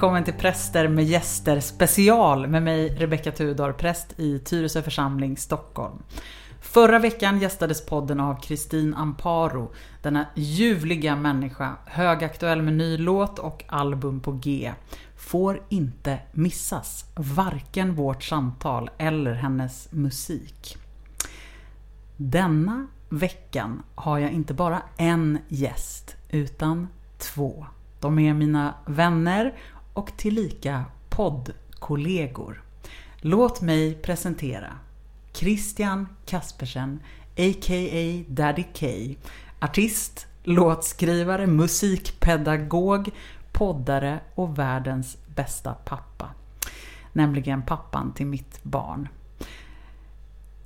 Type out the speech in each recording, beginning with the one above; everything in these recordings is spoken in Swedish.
Välkommen till Präster med gäster special med mig Rebecka Tudor, präst i Tyresö församling, Stockholm. Förra veckan gästades podden av Kristin Amparo, denna ljuvliga människa, högaktuell med ny låt och album på G. Får inte missas, varken vårt samtal eller hennes musik. Denna veckan har jag inte bara en gäst, utan två. De är mina vänner och tillika poddkollegor. Låt mig presentera Christian Kaspersen, a.k.a. Daddy K. Artist, låtskrivare, musikpedagog, poddare och världens bästa pappa. Nämligen pappan till mitt barn.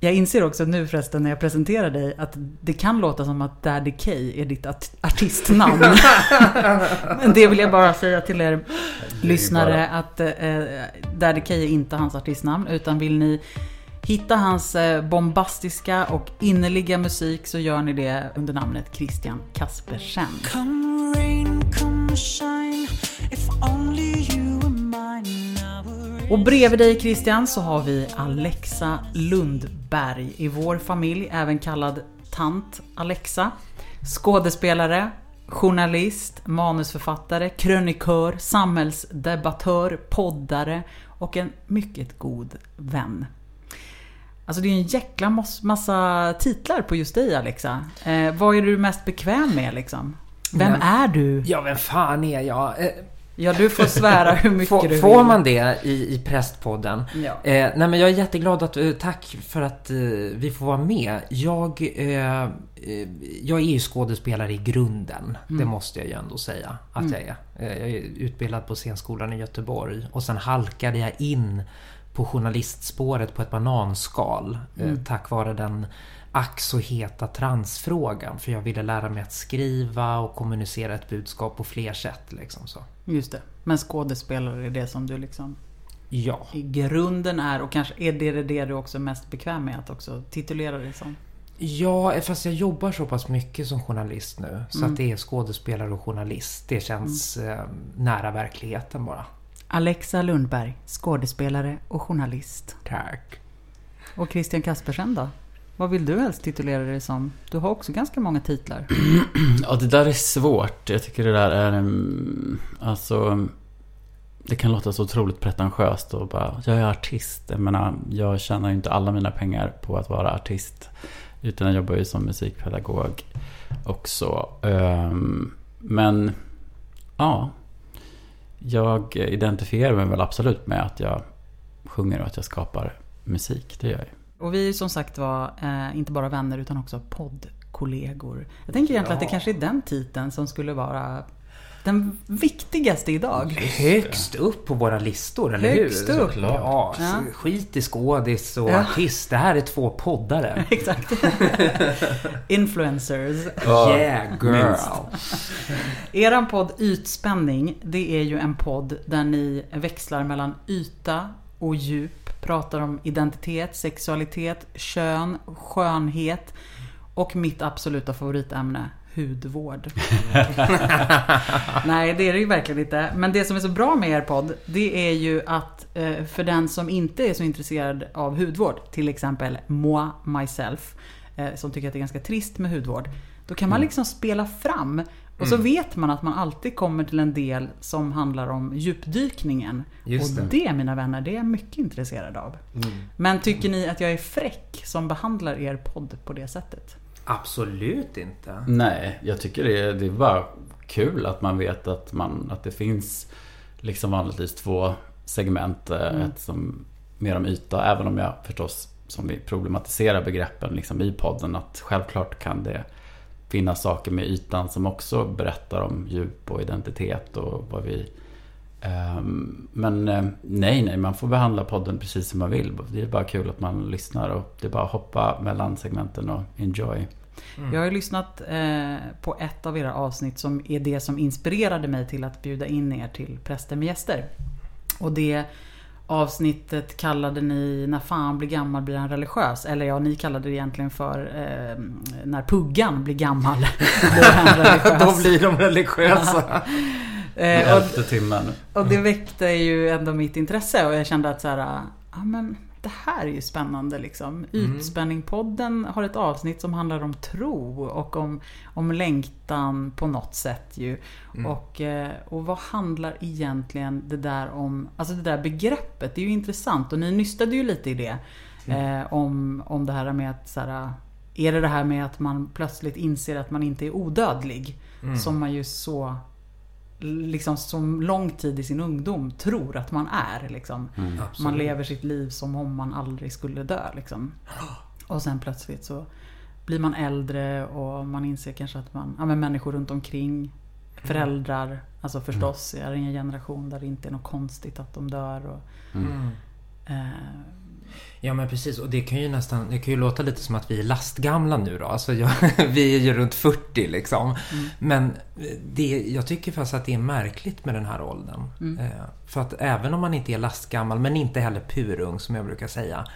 Jag inser också nu förresten när jag presenterar dig att det kan låta som att Daddy K är ditt artistnamn. Men det vill jag bara säga till er lyssnare att eh, Daddy K är inte hans artistnamn utan vill ni hitta hans eh, bombastiska och innerliga musik så gör ni det under namnet Christian Kaspersen. Come rain, come Och bredvid dig Christian så har vi Alexa Lundberg i vår familj, även kallad Tant Alexa. Skådespelare, journalist, manusförfattare, krönikör, samhällsdebattör, poddare och en mycket god vän. Alltså det är en jäkla massa titlar på just dig Alexa. Eh, vad är du mest bekväm med liksom? Vem Men, är du? Ja, vem fan är jag? Ja, du får svära hur mycket får, du vill. Får man det i, i prästpodden? Ja. Eh, nej, men jag är jätteglad att, eh, tack för att eh, vi får vara med. Jag, eh, eh jag är ju skådespelare i grunden. Mm. Det måste jag ju ändå säga att mm. jag är. Eh, jag är utbildad på scenskolan i Göteborg och sen halkade jag in på journalistspåret på ett bananskal mm. tack vare den ack så heta transfrågan. För jag ville lära mig att skriva och kommunicera ett budskap på fler sätt. Liksom så. Just det. Men skådespelare är det som du liksom Ja. I grunden är, och kanske är det det du också är mest bekväm med att också titulera dig som? Ja, fast jag jobbar så pass mycket som journalist nu. Så mm. att det är skådespelare och journalist. Det känns mm. eh, nära verkligheten bara. Alexa Lundberg, skådespelare och journalist. Tack. Och Christian Kaspersen då? Vad vill du helst titulera dig som? Du har också ganska många titlar. ja, det där är svårt. Jag tycker det där är... Mm, alltså... Det kan låta så otroligt pretentiöst och bara, jag är artist. Jag menar, jag tjänar ju inte alla mina pengar på att vara artist. Utan jag jobbar ju som musikpedagog också. Ehm, men, ja. Jag identifierar mig väl absolut med att jag sjunger och att jag skapar musik. Det gör jag och vi är som sagt var eh, inte bara vänner utan också poddkollegor. Jag tänker egentligen ja. att det kanske är den titeln som skulle vara den viktigaste idag. Högst upp på våra listor, eller Högst hur? Högst upp. Ja, ja. skit i skådis och ja. artist. Det här är två poddare. Exakt. Influencers. Yeah, girl. Eran podd Ytspänning, det är ju en podd där ni växlar mellan yta och djup pratar om identitet, sexualitet, kön, skönhet och mitt absoluta favoritämne, hudvård. Nej, det är det ju verkligen inte. Men det som är så bra med er podd, det är ju att eh, för den som inte är så intresserad av hudvård, till exempel moi, myself, eh, som tycker att det är ganska trist med hudvård. Då kan man mm. liksom spela fram och så mm. vet man att man alltid kommer till en del som handlar om djupdykningen. Just och det. mina vänner, det är jag mycket intresserad av. Mm. Men tycker ni att jag är fräck som behandlar er podd på det sättet? Absolut inte. Nej, jag tycker det är, det är bara kul att man vet att, man, att det finns liksom vanligtvis två segment. Eh, mm. Ett som mer om yta, även om jag förstås som vi problematiserar begreppen liksom i podden att självklart kan det finnas saker med ytan som också berättar om djup och identitet och vad vi... Um, men uh, nej, nej, man får behandla podden precis som man vill. Det är bara kul att man lyssnar och det är bara att hoppa mellan segmenten och enjoy. Mm. Jag har ju lyssnat eh, på ett av era avsnitt som är det som inspirerade mig till att bjuda in er till Präster med gäster. Och det Avsnittet kallade ni När fan blir gammal blir han religiös. Eller ja, ni kallade det egentligen för eh, När puggan blir gammal blir han religiös. Då blir de religiösa. Eh, elfte timmen. Och det väckte ju ändå mitt intresse och jag kände att så här, ja men det här är ju spännande liksom. Mm. Utspänningpodden har ett avsnitt som handlar om tro och om, om längtan på något sätt ju. Mm. Och, eh, och vad handlar egentligen det där om, alltså det där begreppet, det är ju intressant och ni nystade ju lite i det. Mm. Eh, om, om det här med att så här, är det det här med att man plötsligt inser att man inte är odödlig? Mm. Som man ju så liksom som lång tid i sin ungdom tror att man är. Liksom. Mm, man lever sitt liv som om man aldrig skulle dö. Liksom. Och sen plötsligt så blir man äldre och man inser kanske att man, ja men människor runt omkring, föräldrar, alltså förstås mm. är det en generation där det inte är något konstigt att de dör. Och, mm. eh, Ja men precis och det kan ju nästan, det kan ju låta lite som att vi är lastgamla nu då. Alltså jag, vi är ju runt 40 liksom. Mm. Men det, jag tycker faktiskt att det är märkligt med den här åldern. Mm. Eh, för att även om man inte är lastgammal men inte heller purung som jag brukar säga.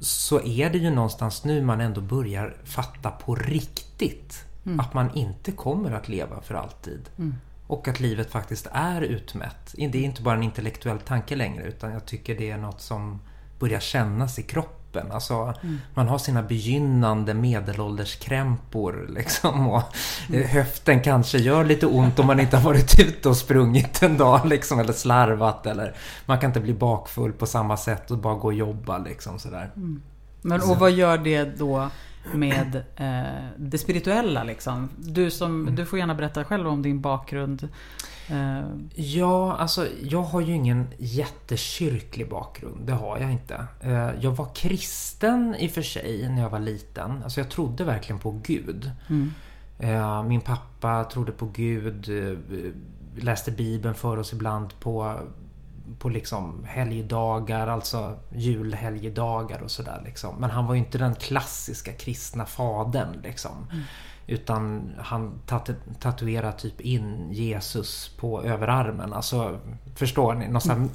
Så är det ju någonstans nu man ändå börjar fatta på riktigt mm. att man inte kommer att leva för alltid. Mm. Och att livet faktiskt är utmätt. Det är inte bara en intellektuell tanke längre utan jag tycker det är något som börjar kännas i kroppen. Alltså, mm. Man har sina begynnande medelålderskrämpor liksom, och mm. höften kanske gör lite ont om man inte har varit ute och sprungit en dag liksom, eller slarvat. Eller man kan inte bli bakfull på samma sätt och bara gå och jobba. Liksom, sådär. Mm. Men, och vad gör det då med eh, det spirituella liksom? Du, som, mm. du får gärna berätta själv om din bakgrund. Eh. Ja, alltså jag har ju ingen jättekyrklig bakgrund. Det har jag inte. Eh, jag var kristen i och för sig när jag var liten. Alltså jag trodde verkligen på Gud. Mm. Eh, min pappa trodde på Gud. Läste Bibeln för oss ibland på på liksom helgdagar, alltså julhelgdagar och sådär. Liksom. Men han var ju inte den klassiska kristna fadern. Liksom. Mm. Utan han tat tatuerade typ in Jesus på överarmen. Alltså, förstår ni? Någon sån...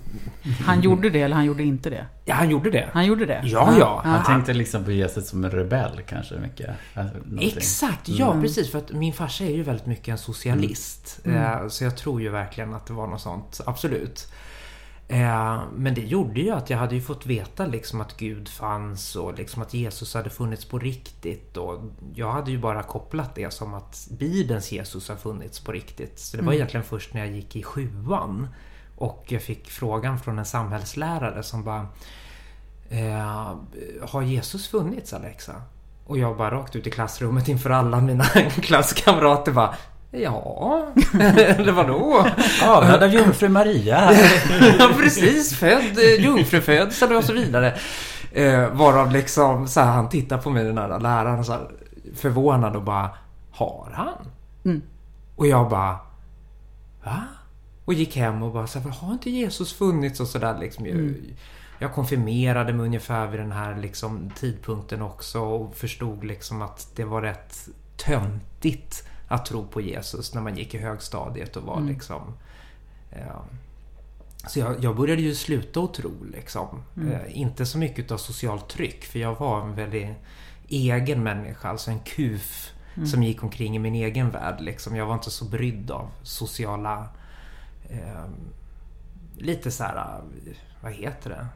Han gjorde det eller han gjorde inte det? Ja, han gjorde det. Han gjorde det? Ja, ja. Han tänkte liksom på Jesus som en rebell kanske mycket. Alltså, Exakt, ja mm. precis. För att min farsa är ju väldigt mycket en socialist. Mm. Mm. Så jag tror ju verkligen att det var något sånt. Absolut. Eh, men det gjorde ju att jag hade ju fått veta liksom att Gud fanns och liksom att Jesus hade funnits på riktigt. Och jag hade ju bara kopplat det som att Bibelns Jesus har funnits på riktigt. Så det var mm. egentligen först när jag gick i sjuan och jag fick frågan från en samhällslärare som bara eh, Har Jesus funnits Alexa? Och jag bara rakt ut i klassrummet inför alla mina klasskamrater bara Ja, eller vadå? Avlad av jungfru Maria. ja, precis. Född eh, jungfrufödsel och så vidare. Eh, varav liksom så här, han tittar på mig den här läraren så här, förvånad och bara Har han? Mm. Och jag bara Va? Och gick hem och bara så här, har inte Jesus funnits och sådär liksom. Mm. Jag konfirmerade mig ungefär vid den här liksom, tidpunkten också och förstod liksom att det var rätt töntigt att tro på Jesus när man gick i högstadiet och var mm. liksom... Eh, så jag, jag, började ju sluta att tro liksom. Mm. Eh, inte så mycket av socialt tryck för jag var en väldigt egen människa, alltså en kuf mm. som gick omkring i min egen värld liksom. Jag var inte så brydd av sociala... Eh, lite så här, vad heter det?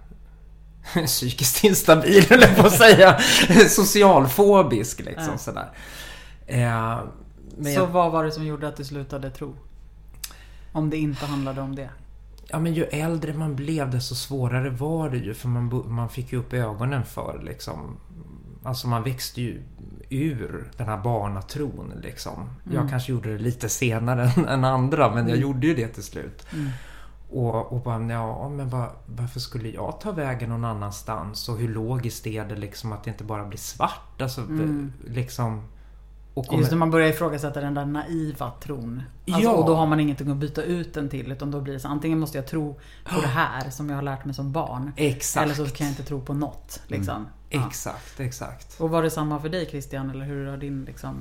Psykiskt instabil, eller på att säga. Socialfobisk liksom ja. sådär. Eh, men så jag... vad var det som gjorde att du slutade tro? Om det inte handlade om det? Ja, men ju äldre man blev desto svårare var det ju. För man, man fick ju upp ögonen för liksom... Alltså man växte ju ur den här barnatron liksom. Mm. Jag kanske gjorde det lite senare än, andra, men jag mm. gjorde ju det till slut. Mm. Och, och bara, ja, men var, varför skulle jag ta vägen någon annanstans? Och hur logiskt är det liksom att det inte bara blir svart? Alltså, mm. liksom... Och kommer... Just när man börjar ifrågasätta den där naiva tron. Alltså, ja. Och då har man ingenting att byta ut den till. Utan då blir det så antingen måste jag tro på det här som jag har lärt mig som barn. Exakt. Eller så kan jag inte tro på något. Liksom. Mm. Ja. Exakt, exakt. Och var det samma för dig Christian? Eller hur har din liksom...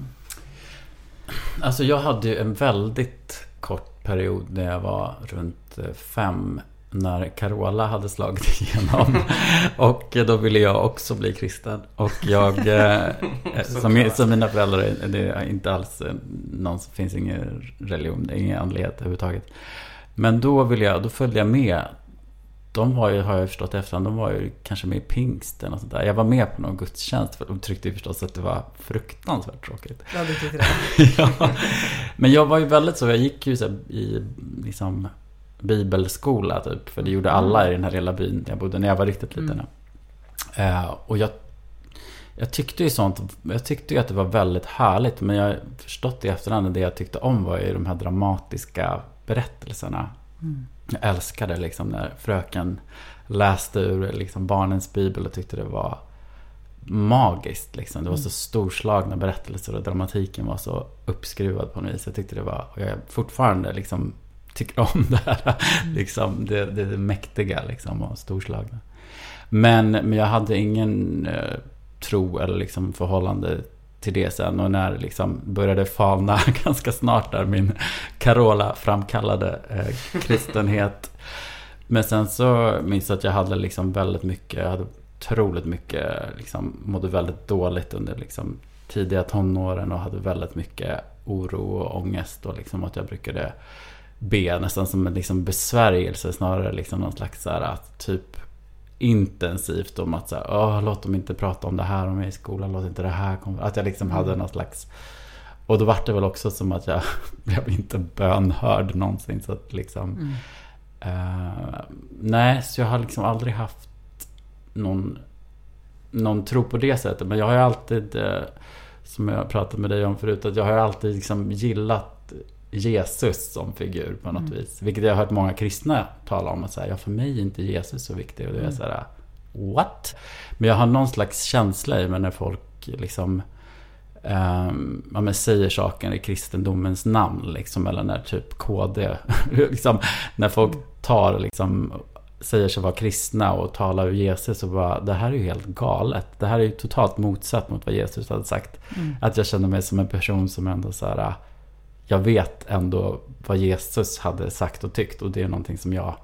Alltså jag hade ju en väldigt kort period när jag var runt fem när Carola hade slagit igenom. och då ville jag också bli kristen. Och jag, eh, som, som mina föräldrar, det är inte alls eh, någon, finns ingen religion, det är ingen andlighet överhuvudtaget. Men då ville jag, då följde jag med. De var ju, har jag förstått efterhand, de var ju kanske med i pingsten och sånt där. Jag var med på någon gudstjänst, för de tyckte förstås att det var fruktansvärt tråkigt. Ja, du tyckte det. ja. Men jag var ju väldigt så, jag gick ju så i liksom bibelskola typ. För det gjorde alla i den här lilla byn jag bodde när jag var riktigt liten. Mm. Uh, och jag, jag tyckte ju sånt, jag tyckte ju att det var väldigt härligt. Men jag förstått i efterhand att det jag tyckte om var ju de här dramatiska berättelserna. Mm. Jag älskade liksom när fröken läste ur liksom barnens bibel och tyckte det var magiskt. Liksom. Det var så mm. storslagna berättelser och dramatiken var så uppskruvad på något vis. Jag tyckte det var, och jag är fortfarande liksom tycker om det här. Liksom, det, det, det mäktiga liksom, och storslagna. Men, men jag hade ingen eh, tro eller liksom förhållande till det sen. Och när liksom började falna ganska snart där min Carola framkallade eh, kristenhet. Men sen så minns jag att jag hade liksom väldigt mycket, jag hade otroligt mycket, liksom mådde väldigt dåligt under liksom tidiga tonåren och hade väldigt mycket oro och ångest och liksom att jag brukade be nästan som en liksom besvärjelse snarare liksom någon slags så här, typ intensivt om att så här, Åh, låt dem inte prata om det här om mig i skolan, låt inte det här komma. Att jag liksom hade mm. någon slags och då var det väl också som att jag blev inte bönhörd någonsin. Så att liksom, mm. uh, nej, så jag har liksom aldrig haft någon, någon tro på det sättet. Men jag har ju alltid, uh, som jag pratat med dig om förut, att jag har alltid liksom gillat Jesus som figur på något mm. vis. Vilket jag har hört många kristna tala om. Och säga, ja, för mig är inte Jesus så viktig. Och det är mm. så här, what? Men jag har någon slags känsla i mig när folk liksom um, ja, men säger saker i kristendomens namn. Liksom, eller när typ KD, liksom, när folk tar liksom säger sig vara kristna och talar ur Jesus och bara, det här är ju helt galet. Det här är ju totalt motsatt mot vad Jesus hade sagt. Mm. Att jag känner mig som en person som ändå så här, jag vet ändå vad Jesus hade sagt och tyckt och det är någonting som jag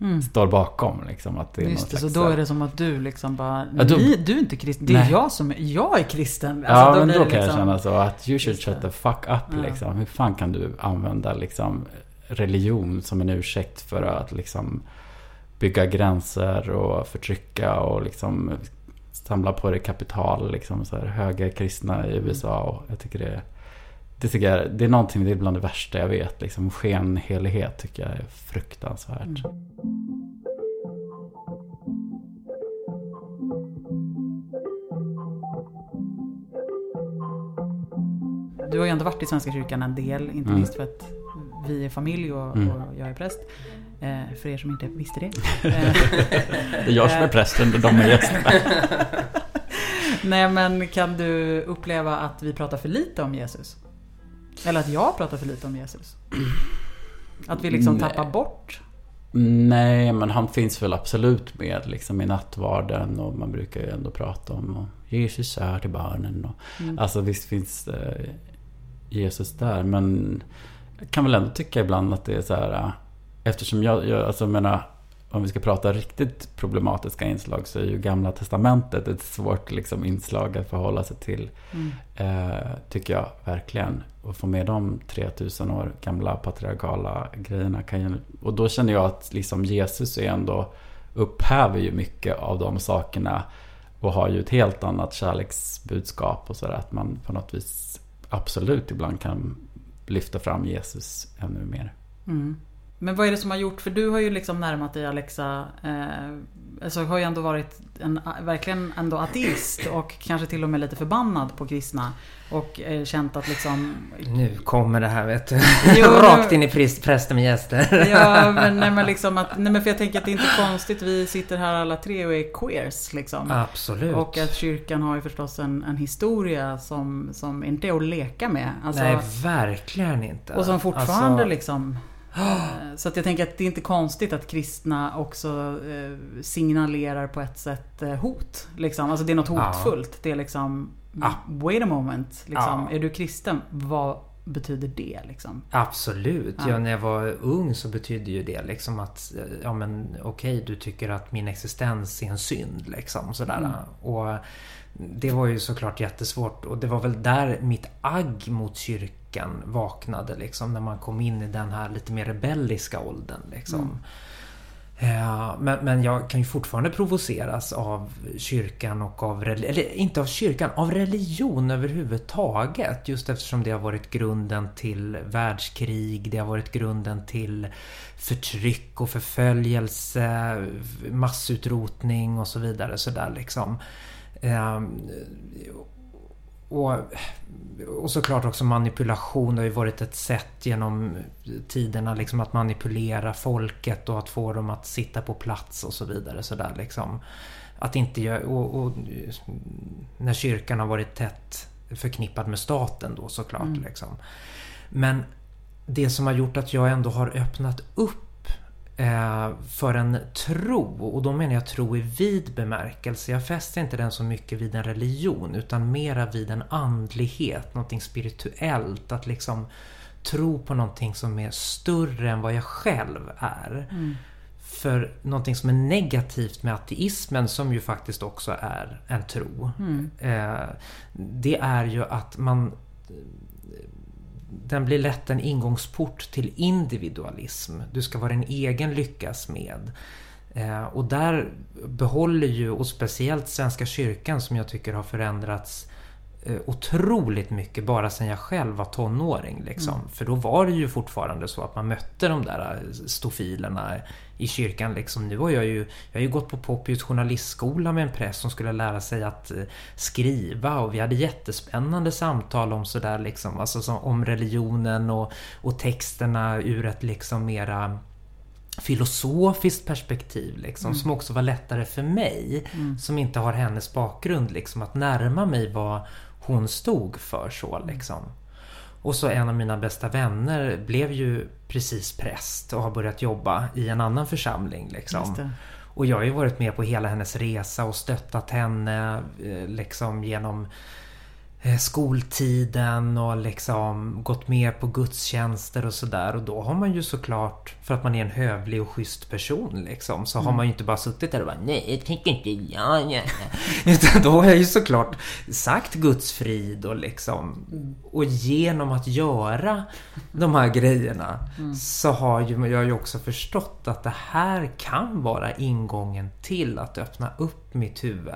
mm. står bakom. Liksom, att det är Just det, så då är det som att du liksom bara, ja, då, du är inte kristen, det är jag som är, jag är kristen. Alltså, ja, då men då kan liksom, jag känna så att you should shut the fuck up ja. liksom. Hur fan kan du använda liksom religion som en ursäkt för att liksom bygga gränser och förtrycka och liksom samla på dig kapital, liksom så här högerkristna i USA. Och jag tycker det är det tycker jag det är någonting, det är bland det värsta jag vet. Liksom skenhelighet tycker jag är fruktansvärt. Mm. Du har ju ändå varit i Svenska kyrkan en del, inte mm. minst för att vi är familj och, mm. och jag är präst. Eh, för er som inte visste det. det är jag som är prästen, de är gästerna. Nej men kan du uppleva att vi pratar för lite om Jesus? Eller att jag pratar för lite om Jesus. Att vi liksom Nej. tappar bort. Nej, men han finns väl absolut med liksom i nattvarden och man brukar ju ändå prata om och Jesus är till barnen. Och, mm. Alltså visst finns eh, Jesus där, men jag kan väl ändå tycka ibland att det är så här eh, Eftersom jag, jag alltså menar om vi ska prata riktigt problematiska inslag så är ju Gamla Testamentet ett svårt liksom, inslag att förhålla sig till. Mm. Eh, tycker jag verkligen. Och få med de 3000 år gamla patriarkala grejerna. Kan ju, och då känner jag att liksom, Jesus är ändå upphäver ju mycket av de sakerna. Och har ju ett helt annat kärleksbudskap och sådär. Att man på något vis absolut ibland kan lyfta fram Jesus ännu mer. Mm. Men vad är det som har gjort, för du har ju liksom närmat dig Alexa, eh, alltså har ju ändå varit en, verkligen ändå ateist och kanske till och med lite förbannad på kristna. Och eh, känt att liksom... Nu kommer det här vet du. Jo, Rakt in i prästen med gäster. ja, men, nej, men liksom att, nej men för jag tänker att det är inte konstigt, vi sitter här alla tre och är queers liksom. Absolut. Och att kyrkan har ju förstås en, en historia som, som inte är att leka med. Alltså, nej, verkligen inte. Och som fortfarande alltså... liksom så att jag tänker att det är inte konstigt att kristna också eh, signalerar på ett sätt eh, hot. Liksom. Alltså det är något hotfullt. Det är liksom, wait a moment. Liksom. Är du kristen? Vad, betyder det liksom? Absolut. Ja. ja. när jag var ung så betydde ju det liksom att ja men okej okay, du tycker att min existens är en synd liksom sådär. Mm. Och det var ju såklart jättesvårt och det var väl där mitt agg mot kyrkan vaknade liksom när man kom in i den här lite mer rebelliska åldern liksom. Mm. Eh, men, men jag kan ju fortfarande provoceras av kyrkan och av, eller inte av kyrkan, av religion överhuvudtaget. Just eftersom det har varit grunden till världskrig, det har varit grunden till förtryck och förföljelse, massutrotning och så vidare. Så där liksom. Och, och såklart också manipulation. Det har ju varit ett sätt genom tiderna liksom att manipulera folket och att få dem att sitta på plats och så vidare. Så där, liksom. Att inte och, och, när kyrkan har varit tätt förknippad med staten då såklart. Mm. Liksom. Men det som har gjort att jag ändå har öppnat upp för en tro. Och då menar jag tro i vid bemärkelse. Jag fäster inte den så mycket vid en religion utan mera vid en andlighet, någonting spirituellt. Att liksom tro på någonting som är större än vad jag själv är. Mm. För någonting som är negativt med ateismen, som ju faktiskt också är en tro. Mm. Eh, det är ju att man den blir lätt en ingångsport till individualism. Du ska vara din egen lyckas med. Eh, och där behåller ju, och speciellt Svenska kyrkan som jag tycker har förändrats eh, otroligt mycket bara sen jag själv var tonåring. Liksom. Mm. För då var det ju fortfarande så att man mötte de där eh, stofilerna i kyrkan. Liksom. Nu har jag ju, jag har ju gått på Poppius journalistskola med en präst som skulle lära sig att eh, skriva och vi hade jättespännande samtal om sådär liksom, alltså om religionen och, och texterna ur ett liksom mera filosofiskt perspektiv liksom, mm. som också var lättare för mig mm. som inte har hennes bakgrund liksom, att närma mig vad hon stod för så liksom. Och så en av mina bästa vänner blev ju precis präst och har börjat jobba i en annan församling. Liksom. Och jag har ju varit med på hela hennes resa och stöttat henne eh, liksom genom skoltiden och liksom gått med på gudstjänster och sådär. Och då har man ju såklart, för att man är en hövlig och schysst person liksom, så mm. har man ju inte bara suttit där och bara nej, det tänker inte jag göra. Utan då har jag ju såklart sagt Guds frid och liksom, och genom att göra de här grejerna mm. så har ju jag ju också förstått att det här kan vara ingången till att öppna upp mitt huvud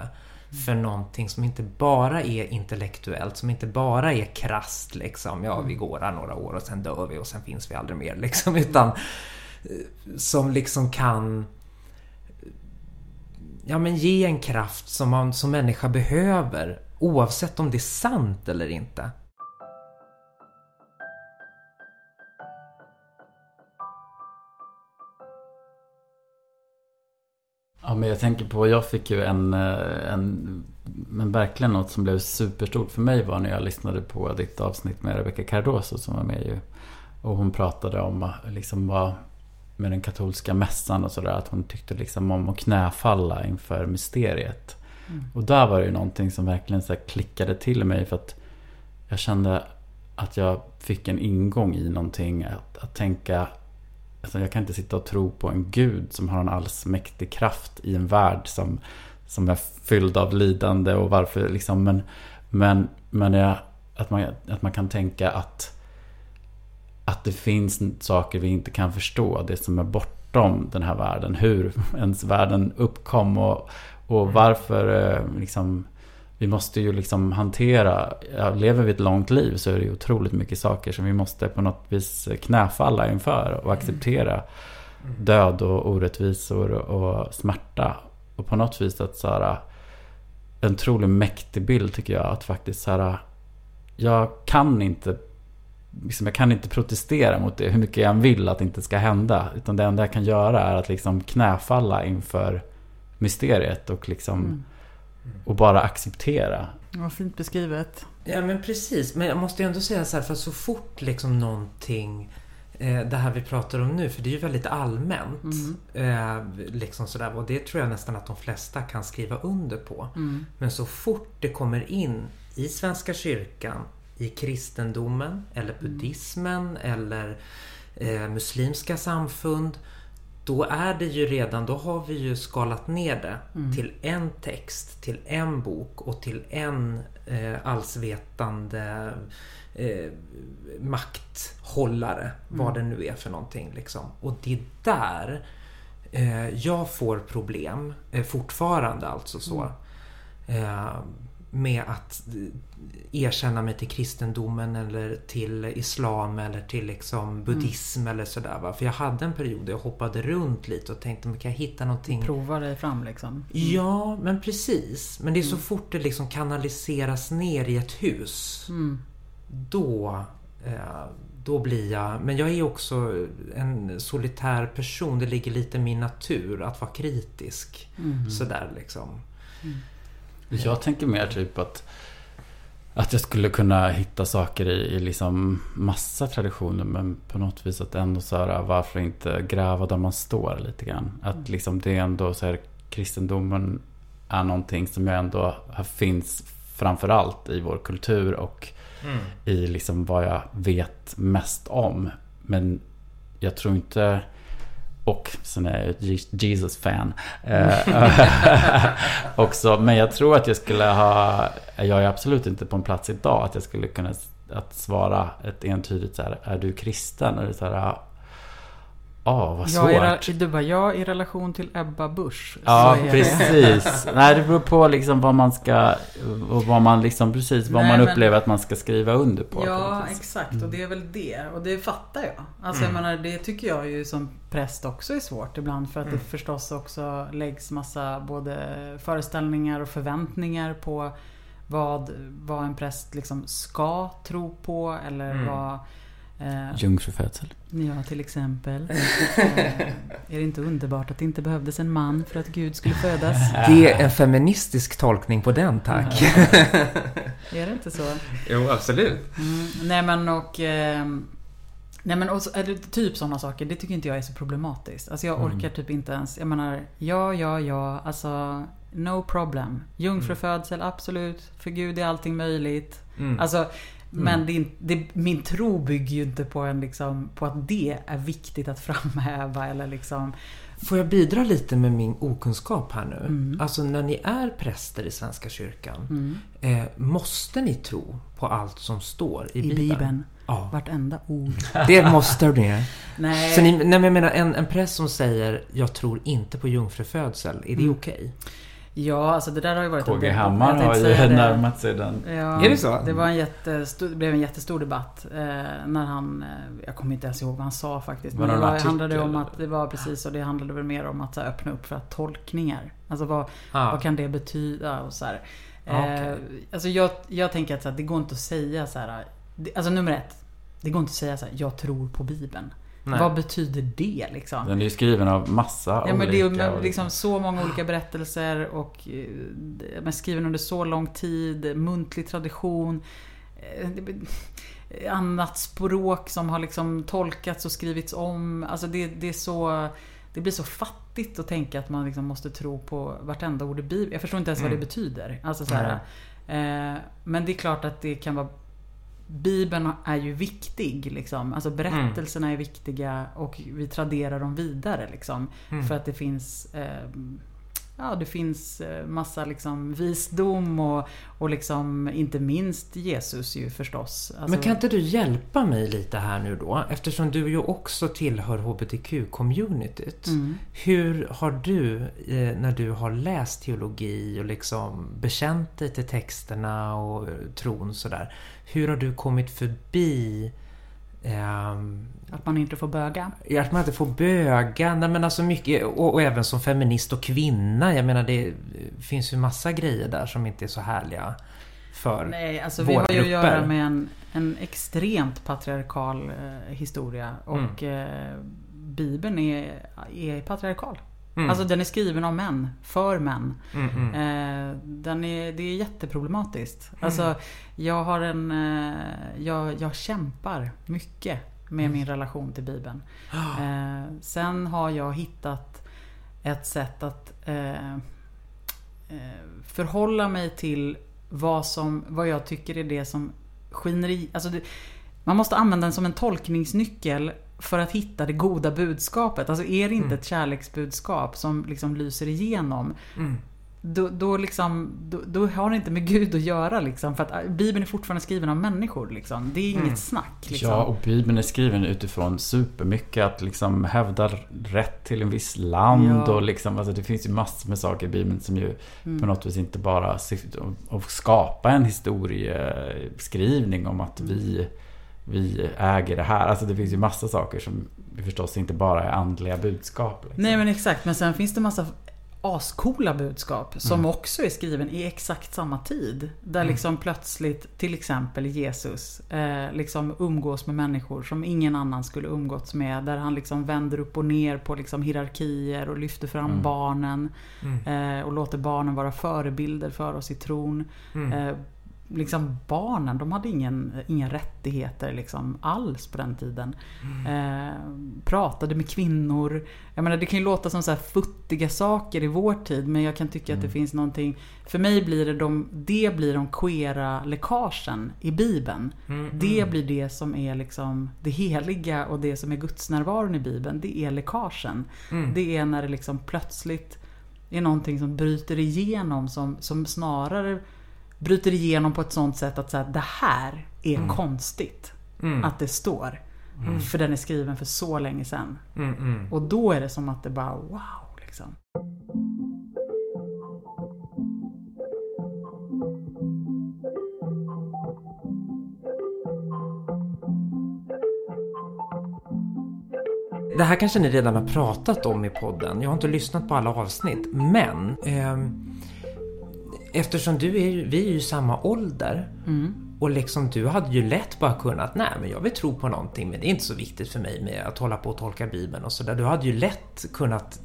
för någonting som inte bara är intellektuellt, som inte bara är krast liksom. Ja, vi går här några år och sen dör vi och sen finns vi aldrig mer liksom. Utan eh, som liksom kan ja, men ge en kraft som man som människa behöver oavsett om det är sant eller inte. Ja, men jag tänker på, jag fick ju en, eh, en men verkligen något som blev superstort för mig var när jag lyssnade på ditt avsnitt med Rebecca Cardoso som var med ju. Och hon pratade om eh, liksom vad med den katolska mässan och sådär. Att hon tyckte liksom om att knäfalla inför mysteriet. Mm. Och där var det ju någonting som verkligen så klickade till mig. För att jag kände att jag fick en ingång i någonting. Att, att tänka Alltså jag kan inte sitta och tro på en gud som har en allsmäktig kraft i en värld som, som är fylld av lidande och varför liksom. Men, men, men jag, att, man, att man kan tänka att, att det finns saker vi inte kan förstå. Det som är bortom den här världen. Hur ens världen uppkom och, och varför eh, liksom vi måste ju liksom hantera, ja, lever vi ett långt liv så är det ju otroligt mycket saker som vi måste på något vis knäfalla inför och acceptera. Mm. Död och orättvisor och smärta. Och på något vis att så här, en otroligt mäktig bild tycker jag att faktiskt så här, jag kan inte liksom, jag kan inte protestera mot det hur mycket jag än vill att det inte ska hända. Utan det enda jag kan göra är att liksom knäfalla inför mysteriet och liksom mm och bara acceptera. Vad fint beskrivet. Ja men precis. Men jag måste ju ändå säga så här, för så fort liksom någonting eh, det här vi pratar om nu, för det är ju väldigt allmänt. Mm. Eh, liksom sådär, och det tror jag nästan att de flesta kan skriva under på. Mm. Men så fort det kommer in i Svenska kyrkan, i kristendomen eller buddhismen eller eh, muslimska samfund då är det ju redan, då har vi ju skalat ner det mm. till en text, till en bok och till en eh, allsvetande eh, makthållare. Mm. Vad det nu är för någonting. Liksom. Och det är där eh, jag får problem, eh, fortfarande alltså så. Mm. Eh, med att erkänna mig till kristendomen eller till islam eller till liksom buddhism mm. eller sådär. Va? För jag hade en period där jag hoppade runt lite och tänkte, men kan jag hitta någonting? Prova dig fram liksom. Mm. Ja, men precis. Men det är så mm. fort det liksom kanaliseras ner i ett hus. Mm. Då, eh, då blir jag... Men jag är också en solitär person. Det ligger lite i min natur att vara kritisk. Mm. Sådär liksom. Mm. Jag tänker mer typ att att jag skulle kunna hitta saker i, i liksom massa traditioner men på något vis att ändå så här, varför inte gräva där man står lite grann. Att mm. liksom det är ändå så här, kristendomen är någonting som jag ändå finns framförallt i vår kultur och mm. i liksom vad jag vet mest om. Men jag tror inte och sen är jag ett Jesus-fan. Eh, också. Men jag tror att jag skulle ha... Jag är absolut inte på en plats idag att jag skulle kunna att svara ett entydigt så här, är du kristen? Och det är så här, Oh, vad svårt. Jag du bara, ja i relation till Ebba Busch. Ja, precis. Nej, det beror på liksom vad man ska, och vad man liksom, precis, vad Nej, man upplever att man ska skriva under på. Ja, exakt. Och det är väl det. Och det fattar jag. Alltså, mm. jag menar, det tycker jag ju som präst också är svårt ibland. För att mm. det förstås också läggs massa både föreställningar och förväntningar på vad, vad en präst liksom ska tro på eller mm. vad Eh, Jungfrufödsel. Ja, till exempel. eh, är det inte underbart att det inte behövdes en man för att Gud skulle födas? Det är en feministisk tolkning på den, tack. är det inte så? Jo, absolut. Mm, nej men och... Eh, nej men och eller, typ sådana saker, det tycker inte jag är så problematiskt. Alltså jag mm. orkar mm. typ inte ens, jag menar, ja, ja, ja, alltså No problem. Jungfrufödsel, mm. absolut. För Gud är allting möjligt. Mm. Alltså. Men det, det, min tro bygger ju inte på, en liksom, på att det är viktigt att framhäva eller liksom... Får jag bidra lite med min okunskap här nu? Mm. Alltså när ni är präster i Svenska kyrkan, mm. eh, måste ni tro på allt som står i, I Bibeln? Bibeln. Ja. Vartenda ord. Det måste ni. nej. Så ni, nej, men jag menar en, en präst som säger jag tror inte på jungfrufödsel, är det mm. okej? Okay? Ja, alltså det där har ju varit KG Hammar har ju närmat sig den. Ja, är det så? Det, var en jättestor, det blev en jättestor debatt eh, när han... Eh, jag kommer inte ens ihåg vad han sa faktiskt. Var men det var, handlade om att det var precis och det handlade väl mer om att här, öppna upp för att tolkningar. Alltså vad, ah. vad kan det betyda och så här. Eh, okay. Alltså jag, jag tänker att så här, det går inte att säga så här. Alltså nummer ett. Det går inte att säga så här, jag tror på Bibeln. Nej. Vad betyder det liksom? Den är ju skriven av massa ja, men olika... Det är liksom så många olika berättelser och eh, men skriven under så lång tid, muntlig tradition. Eh, annat språk som har liksom tolkats och skrivits om. Alltså det, det är så... Det blir så fattigt att tänka att man liksom måste tro på vartenda ord i Bibeln. Jag förstår inte ens mm. vad det betyder. Alltså så här, eh, men det är klart att det kan vara Bibeln är ju viktig. Liksom. Alltså berättelserna mm. är viktiga och vi traderar dem vidare. Liksom, mm. För att det finns eh, Ja, det finns eh, massa liksom visdom och, och liksom inte minst Jesus ju förstås. Alltså... Men kan inte du hjälpa mig lite här nu då? Eftersom du ju också tillhör HBTQ-communityt. Mm. Hur har du, eh, när du har läst teologi och liksom bekänt dig till texterna och tron sådär. Hur har du kommit förbi Um, att man inte får böga? Att man inte får böga. Nej, men alltså mycket, och, och, även som feminist och kvinna. Jag menar det finns ju massa grejer där som inte är så härliga för Nej, alltså våra vi har ju att göra med en, en extremt patriarkal eh, historia. Och mm. eh, Bibeln är, är patriarkal. Mm. Alltså den är skriven av män, för män. Mm, mm. Eh, den är, det är jätteproblematiskt. Mm. Alltså, jag har en... Eh, jag, jag kämpar mycket med mm. min relation till Bibeln. Eh, sen har jag hittat ett sätt att eh, eh, förhålla mig till vad, som, vad jag tycker är det som skiner i... Alltså det, man måste använda den som en tolkningsnyckel för att hitta det goda budskapet. Alltså är det inte mm. ett kärleksbudskap som liksom lyser igenom. Mm då, då, liksom, då, då, har det inte med Gud att göra liksom. För att äh, Bibeln är fortfarande skriven av människor liksom. Det är inget mm. snack. Liksom. Ja, och Bibeln är skriven utifrån supermycket att liksom hävda rätt till en viss land. Ja. Och liksom, alltså det finns ju massor med saker i Bibeln som ju mm. på något vis inte bara syftar att skapa en historieskrivning om att vi, vi äger det här. Alltså det finns ju massa saker som förstås inte bara är andliga budskap. Liksom. Nej men exakt, men sen finns det massa ascoola budskap som mm. också är skriven i exakt samma tid. Där mm. liksom plötsligt till exempel Jesus eh, liksom umgås med människor som ingen annan skulle umgåtts med. Där han liksom vänder upp och ner på liksom hierarkier och lyfter fram mm. barnen. Mm. Eh, och låter barnen vara förebilder för oss i tron. Mm. Eh, liksom barnen, de hade ingen, inga rättigheter liksom alls på den tiden. Mm. Eh, pratade med kvinnor. Jag menar det kan ju låta som så här futtiga saker i vår tid men jag kan tycka mm. att det mm. finns någonting För mig blir det de, det blir de queera läckagen i Bibeln. Mm. Det mm. blir det som är liksom det heliga och det som är gudsnärvaron i Bibeln. Det är läckagen. Mm. Det är när det liksom plötsligt är någonting som bryter igenom som, som snarare bryter igenom på ett sånt sätt att säga det här är mm. konstigt. Mm. Att det står. Mm. För den är skriven för så länge sedan. Mm, mm. Och då är det som att det bara wow liksom. Det här kanske ni redan har pratat om i podden. Jag har inte lyssnat på alla avsnitt. Men eh, eftersom du är, vi är ju samma ålder. Mm. Och liksom du hade ju lätt bara kunnat, nej men jag vill tro på någonting men det är inte så viktigt för mig med att hålla på och tolka Bibeln och sådär. Du hade ju lätt kunnat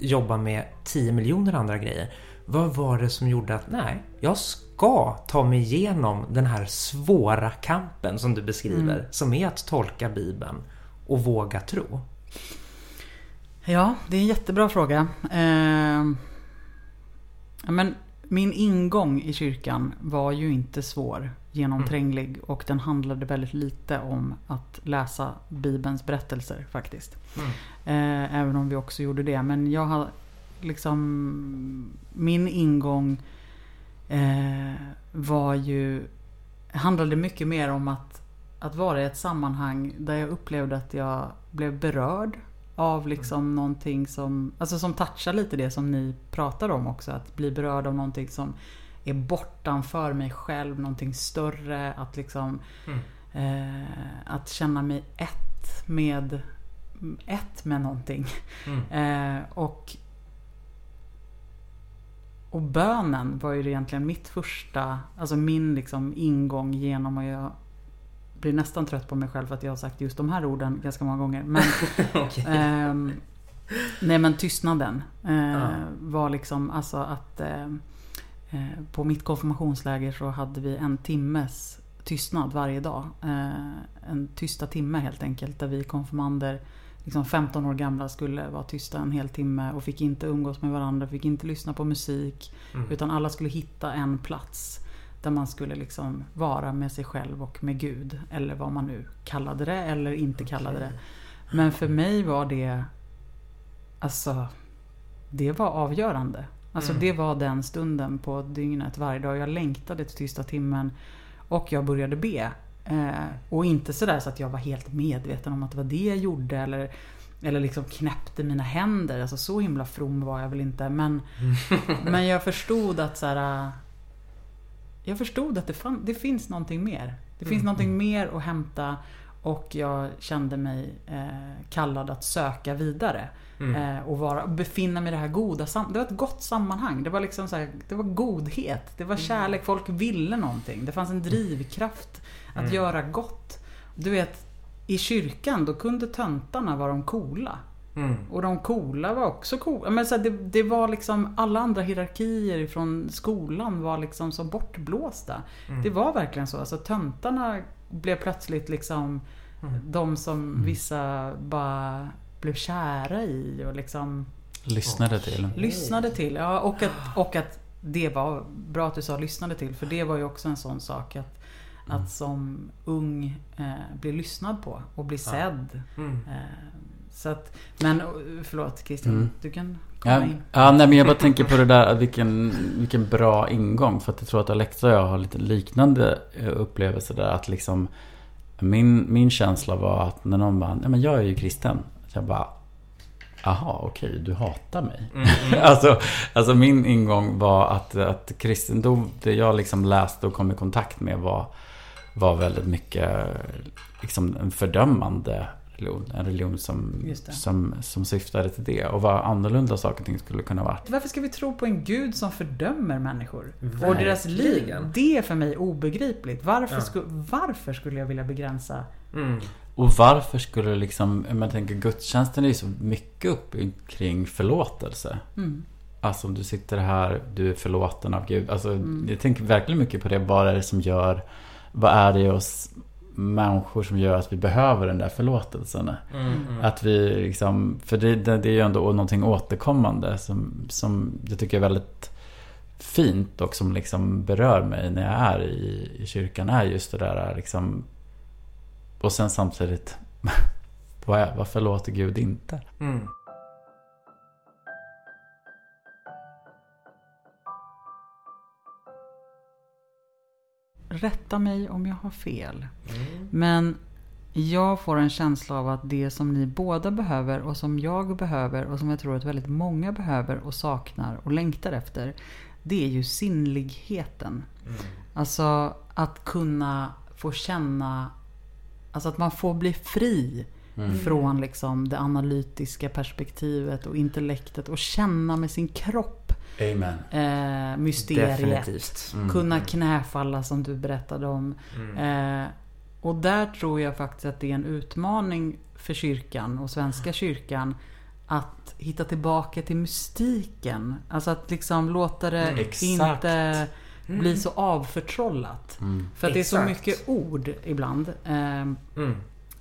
jobba med 10 miljoner andra grejer. Vad var det som gjorde att, nej, jag ska ta mig igenom den här svåra kampen som du beskriver, mm. som är att tolka Bibeln och våga tro? Ja, det är en jättebra fråga. Eh, men min ingång i kyrkan var ju inte svår, genomtränglig mm. och den handlade väldigt lite om att läsa Bibelns berättelser faktiskt. Mm. Eh, även om vi också gjorde det. Men jag har liksom... Min ingång eh, var ju... Handlade mycket mer om att, att vara i ett sammanhang där jag upplevde att jag blev berörd av liksom mm. någonting som, alltså som touchar lite det som ni pratar om också. Att bli berörd av någonting som är bortanför mig själv, någonting större. Att liksom mm. eh, Att känna mig ett med ett med någonting. Mm. Eh, och och bönen var ju egentligen mitt första, alltså min liksom ingång genom att jag blir nästan trött på mig själv för att jag har sagt just de här orden ganska många gånger. Men, okay. eh, nej men tystnaden eh, ja. var liksom alltså att eh, eh, på mitt konfirmationsläger så hade vi en timmes tystnad varje dag. Eh, en tysta timme helt enkelt där vi konfirmander liksom 15 år gamla skulle vara tysta en hel timme och fick inte umgås med varandra, fick inte lyssna på musik. Mm. Utan alla skulle hitta en plats där man skulle liksom vara med sig själv och med Gud. Eller vad man nu kallade det eller inte kallade det. Men för mig var det Alltså Det var avgörande. Alltså mm. det var den stunden på dygnet varje dag. Jag längtade till tysta timmen. Och jag började be. Eh, och inte sådär så att jag var helt medveten om att det var det jag gjorde. Eller, eller liksom knäppte mina händer. Alltså så himla from var jag väl inte. Men, men jag förstod att så här, jag förstod att det, fann, det finns någonting mer. Det finns mm. någonting mm. mer att hämta och jag kände mig eh, kallad att söka vidare. Mm. Eh, och vara, befinna mig i det här goda Det var ett gott sammanhang. Det var liksom så här, det var godhet. Det var mm. kärlek. Folk ville någonting. Det fanns en drivkraft att mm. göra gott. Du vet, i kyrkan då kunde töntarna vara de coola. Mm. Och de coola var också coola. Men så här, det, det, var liksom alla andra hierarkier från skolan var liksom så bortblåsta. Mm. Det var verkligen så. Alltså töntarna blev plötsligt liksom mm. de som mm. vissa bara blev kära i och liksom Lyssnade till. Lyssnade till, ja. Och att, och att det var bra att du sa lyssnade till. För det var ju också en sån sak att att som ung eh, bli lyssnad på och bli sedd. Mm. Eh, så att, men förlåt Christian, mm. du kan komma ja, in. Ja, nej, men jag bara tänker på det där, vilken, vilken bra ingång. För att jag tror att Alexa och jag har lite liknande eh, upplevelser där. Att liksom, min, min känsla var att när någon bara, ja men jag är ju kristen. Så jag bara, Aha, okej, okay, du hatar mig. Mm, mm. alltså, alltså min ingång var att, att kristendom, det jag liksom läste och kom i kontakt med var, var väldigt mycket liksom en fördömande religion. En religion som, som, som syftade till det. Och vad annorlunda saker och ting skulle kunna vara. Varför ska vi tro på en gud som fördömer människor? Verkligen. Och deras liv? Det är för mig obegripligt. Varför, ja. sku, varför skulle jag vilja begränsa mm. Och varför skulle liksom, jag tänker gudstjänsten är ju så mycket upp kring förlåtelse. Mm. Alltså om du sitter här, du är förlåten av Gud. Alltså mm. jag tänker verkligen mycket på det. Vad är det som gör, vad är det i oss människor som gör att vi behöver den där förlåtelsen? Mm, mm. att vi liksom, för det, det, det är ju ändå någonting återkommande som, som jag tycker är väldigt fint och som liksom berör mig när jag är i, i kyrkan är just det där liksom och sen samtidigt, varför låter Gud inte? Mm. Rätta mig om jag har fel. Mm. Men jag får en känsla av att det som ni båda behöver och som jag behöver och som jag tror att väldigt många behöver och saknar och längtar efter. Det är ju sinnligheten. Mm. Alltså att kunna få känna Alltså att man får bli fri mm. från liksom det analytiska perspektivet och intellektet och känna med sin kropp Amen. Eh, mysteriet. Mm. Kunna knäfalla som du berättade om. Mm. Eh, och där tror jag faktiskt att det är en utmaning för kyrkan och Svenska kyrkan att hitta tillbaka till mystiken. Alltså att liksom låta det mm. inte mm. blir så avförtrollat. Mm. För att Exakt. det är så mycket ord ibland. Eh,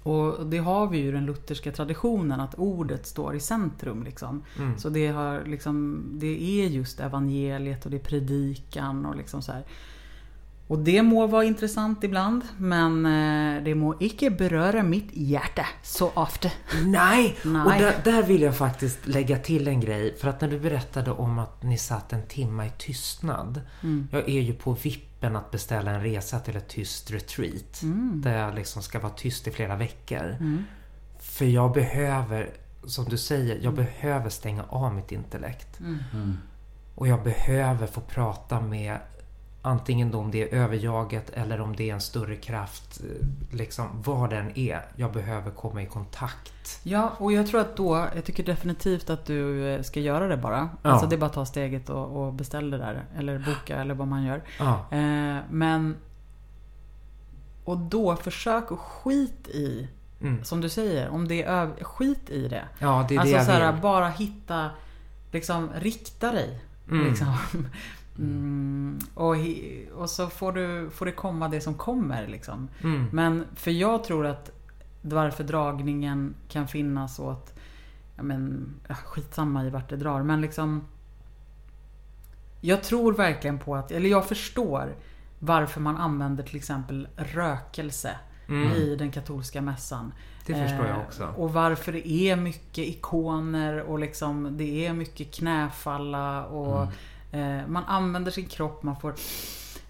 och det har vi ju den lutherska traditionen att ordet står i centrum. Liksom. Mm. Så det, har, liksom, det är just evangeliet och det är predikan och liksom så här. Och det må vara intressant ibland, men eh, det må icke beröra mitt hjärta så ofta. Nej! Nej. Och där, där, vill jag faktiskt lägga till en grej. För att när du berättade om att ni satt en timma i tystnad. Mm. Jag är ju på vippen att beställa en resa till ett tyst retreat. Mm. Där jag liksom ska vara tyst i flera veckor. Mm. För jag behöver, som du säger, jag mm. behöver stänga av mitt intellekt. Mm. Mm. Och jag behöver få prata med Antingen då om det är överjaget eller om det är en större kraft. Eh, liksom vad den är. Jag behöver komma i kontakt. Ja, och jag tror att då, jag tycker definitivt att du eh, ska göra det bara. Ja. Alltså det är bara att ta steget och, och beställa det där. Eller boka eller vad man gör. Ja. Eh, men... Och då, försök att skit i Mm. Som du säger, om det är skit i det. Ja, det är alltså det så här, bara hitta, liksom rikta dig. Mm. Liksom. Mm, och, och så får, du, får det komma det som kommer. Liksom. Mm. Men för jag tror att varför dragningen kan finnas åt ja, men, skitsamma i vart det drar. Men liksom Jag tror verkligen på att, eller jag förstår varför man använder till exempel rökelse mm. i den katolska mässan. Det förstår jag också. Eh, och varför det är mycket ikoner och liksom det är mycket knäfalla och mm. Eh, man använder sin kropp, man får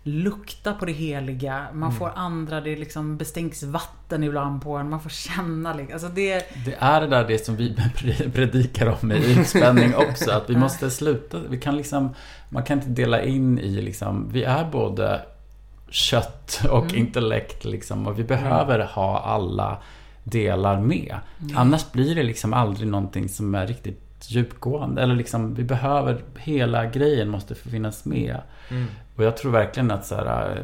lukta på det heliga. Man mm. får andra, det liksom bestänks vatten ibland på en. Man får känna liksom. Alltså det... det är det där det som vi predikar om i utspänning också. Att vi måste sluta. Vi kan liksom, man kan inte dela in i liksom, vi är både kött och mm. intellekt liksom. Och vi behöver mm. ha alla delar med. Mm. Annars blir det liksom aldrig någonting som är riktigt djupgående. Eller liksom, vi behöver, hela grejen måste få finnas med. Mm. Och jag tror verkligen att så här, äh,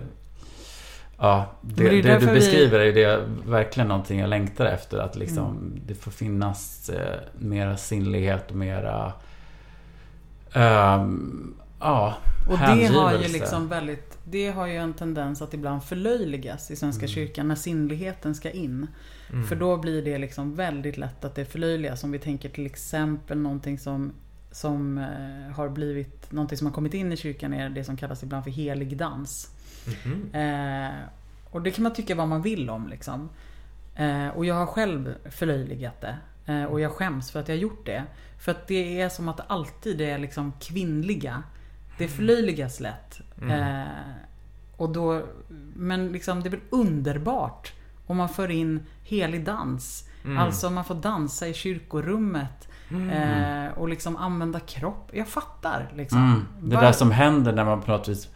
Ja, det, det, det du beskriver vi... är det verkligen någonting jag längtar efter. Att liksom, mm. det får finnas eh, mera sinnlighet och mera... Um, ja, Och det har ju liksom väldigt... Det har ju en tendens att ibland förlöjligas i Svenska mm. kyrkan när sinnligheten ska in. Mm. För då blir det liksom väldigt lätt att det förlöjligas. Om vi tänker till exempel någonting som, som eh, har blivit, någonting som har kommit in i kyrkan är det som kallas ibland för helig dans. Mm. Eh, och det kan man tycka vad man vill om liksom. Eh, och jag har själv förlöjligat det. Eh, och jag skäms för att jag gjort det. För att det är som att det alltid är liksom kvinnliga. Det förlöjligas lätt. Mm. Eh, och då, men liksom det är väl underbart om man för in helig dans. Mm. Alltså man får dansa i kyrkorummet. Mm. Eh, och liksom använda kropp. Jag fattar liksom. Mm. Det Var... där som händer när man på något vis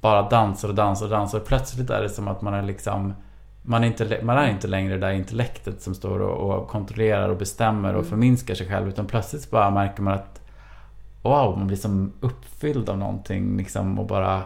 bara dansar och dansar och dansar. Plötsligt är det som att man är liksom man är, inte, man är inte längre det där intellektet som står och, och kontrollerar och bestämmer och mm. förminskar sig själv. Utan plötsligt bara märker man att Wow, man blir som uppfylld av någonting liksom och bara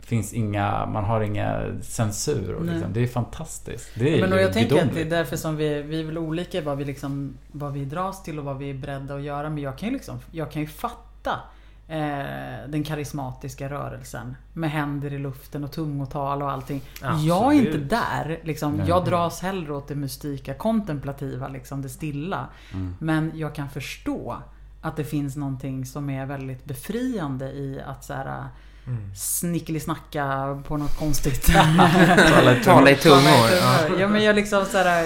finns inga, man har inga censur. Och liksom, det är fantastiskt. Det är Men och jag tänker att det är därför som vi, vi är väl olika vad vi, liksom, vad vi dras till och vad vi är beredda att göra. Men jag kan ju, liksom, jag kan ju fatta eh, den karismatiska rörelsen. Med händer i luften och tungotal och allting. Absolut. Jag är inte där. Liksom. Jag dras hellre åt det mystika, kontemplativa, liksom, det stilla. Mm. Men jag kan förstå att det finns någonting som är väldigt befriande i att så här, Mm. Snickelisnacka på något konstigt. Tala i tungor. Ja men jag liksom såhär,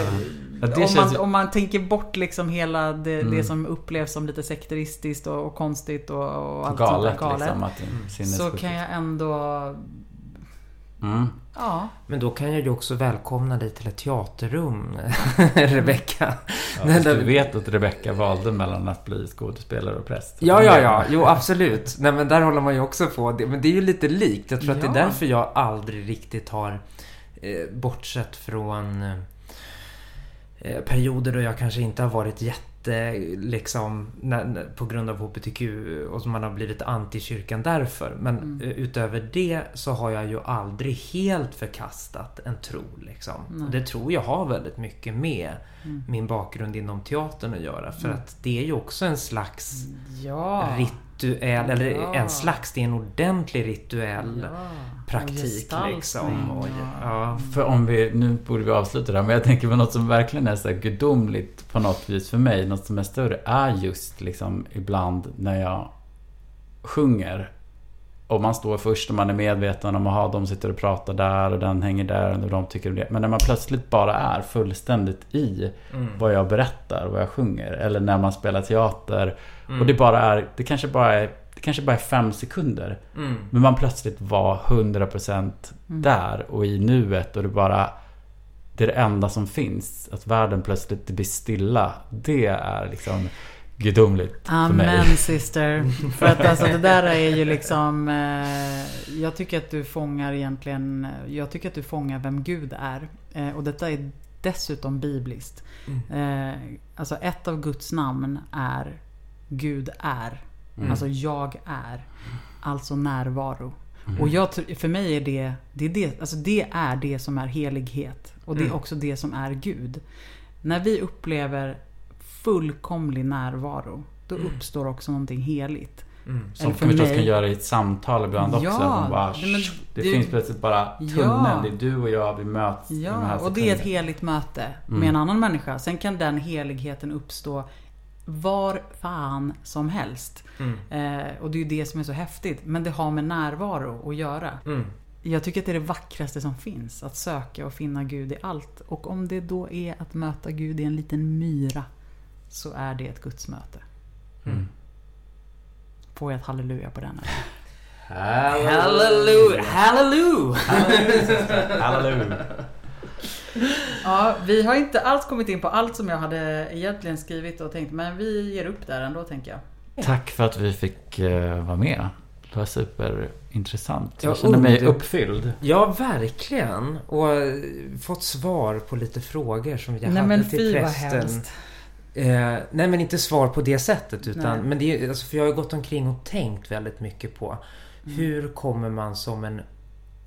ja, om, man, om man tänker bort liksom hela det, mm. det som upplevs som lite sekteristiskt och, och konstigt och, och allt galet, sånt där galet. Liksom, så kan jag ändå Mm. Ja. Men då kan jag ju också välkomna dig till ett teaterrum, Rebecka. Ja, du vet att Rebecka valde mellan att bli skådespelare och präst. Ja, ja, ja. Jo, absolut. Nej, men där håller man ju också på. Men det är ju lite likt. Jag tror ja. att det är därför jag aldrig riktigt har, eh, bortsett från eh, perioder då jag kanske inte har varit jätte liksom när, på grund av HBTQ och man har blivit anti-kyrkan därför. Men mm. Eh, utöver det så har jag ju aldrig helt förkastat en tro. Liksom. Mm. Det tror jag har väldigt mycket med mm. min bakgrund inom teatern att göra. För mm. att det är ju också en slags ja. rituell, eller ja. en slags, det är en ordentlig rituell ja praktik liksom. Och, ja. För om vi, nu borde vi avsluta det här, men jag tänker på något som verkligen är så gudomligt på något vis för mig, något som är större, är just liksom ibland när jag sjunger. Och man står först och man är medveten om att de sitter och pratar där och den hänger där och de tycker det. Men när man plötsligt bara är fullständigt i mm. vad jag berättar, vad jag sjunger. Eller när man spelar teater. Mm. Och det bara är, det kanske bara är kanske bara är fem sekunder. Mm. Men man plötsligt var 100% mm. där och i nuet och det bara Det är det enda som finns. Att världen plötsligt blir stilla. Det är liksom gudomligt Amen, för mig. Amen sister. För att alltså det där är ju liksom eh, Jag tycker att du fångar egentligen Jag tycker att du fångar vem Gud är. Eh, och detta är dessutom bibliskt. Mm. Eh, alltså ett av Guds namn är Gud är. Mm. Alltså jag är. Alltså närvaro. Mm. Och jag, för mig är det, det, är det, alltså det är det som är helighet. Och det är mm. också det som är Gud. När vi upplever fullkomlig närvaro, då mm. uppstår också någonting heligt. Mm. Som förstås mig... kan göra i ett samtal ibland också. Ja, bara, men, det, det finns plötsligt bara tunneln. Ja, det är du och jag, vi möts. Ja, och det är ett heligt möte med mm. en annan människa. Sen kan den heligheten uppstå var fan som helst. Mm. Eh, och det är ju det som är så häftigt. Men det har med närvaro att göra. Mm. Jag tycker att det är det vackraste som finns. Att söka och finna Gud i allt. Och om det då är att möta Gud i en liten myra. Så är det ett gudsmöte. Mm. Får jag ett halleluja på den? Halleluja! Halleluja! Halleluja! Ja, vi har inte alls kommit in på allt som jag hade egentligen skrivit och tänkt. Men vi ger upp där ändå, tänker jag. Tack för att vi fick uh, vara med. Det var superintressant. Jag känner mig uppfylld. Ja, verkligen. Och fått svar på lite frågor som jag nej, hade men till prästen. Eh, nej men inte svar på det sättet utan nej. men det alltså, för jag har gått omkring och tänkt väldigt mycket på mm. hur kommer man som en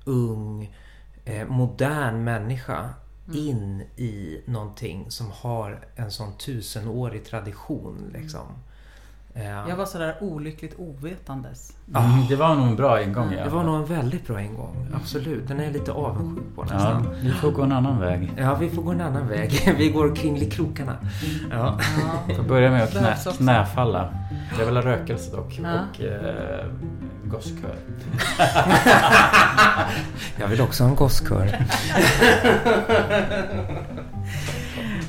ung eh, modern människa mm. in i någonting som har en sån tusenårig tradition. Liksom. Jag var sådär olyckligt ovetandes. Mm, det var nog en bra ingång. Ja. Det var nog en väldigt bra ingång. Absolut. Den är jag lite avundsjuk på nästan. Ja, vi får gå en annan väg. Ja, vi får gå en annan väg. Vi går kringelikrokarna. Ja. ja. Får börja med att knä, knäfalla. Jag vill ha rökelse dock. Ja. Och eh, gosskör. jag vill också ha en gosskör.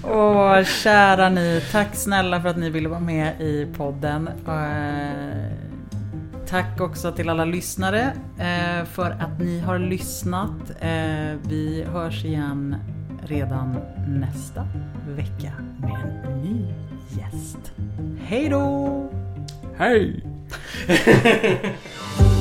Åh, kära ni. Tack snälla för att ni ville vara med i podden. Eh, tack också till alla lyssnare eh, för att ni har lyssnat. Eh, vi hörs igen redan nästa vecka med en ny gäst. Hej då! Hej! ハハハハ。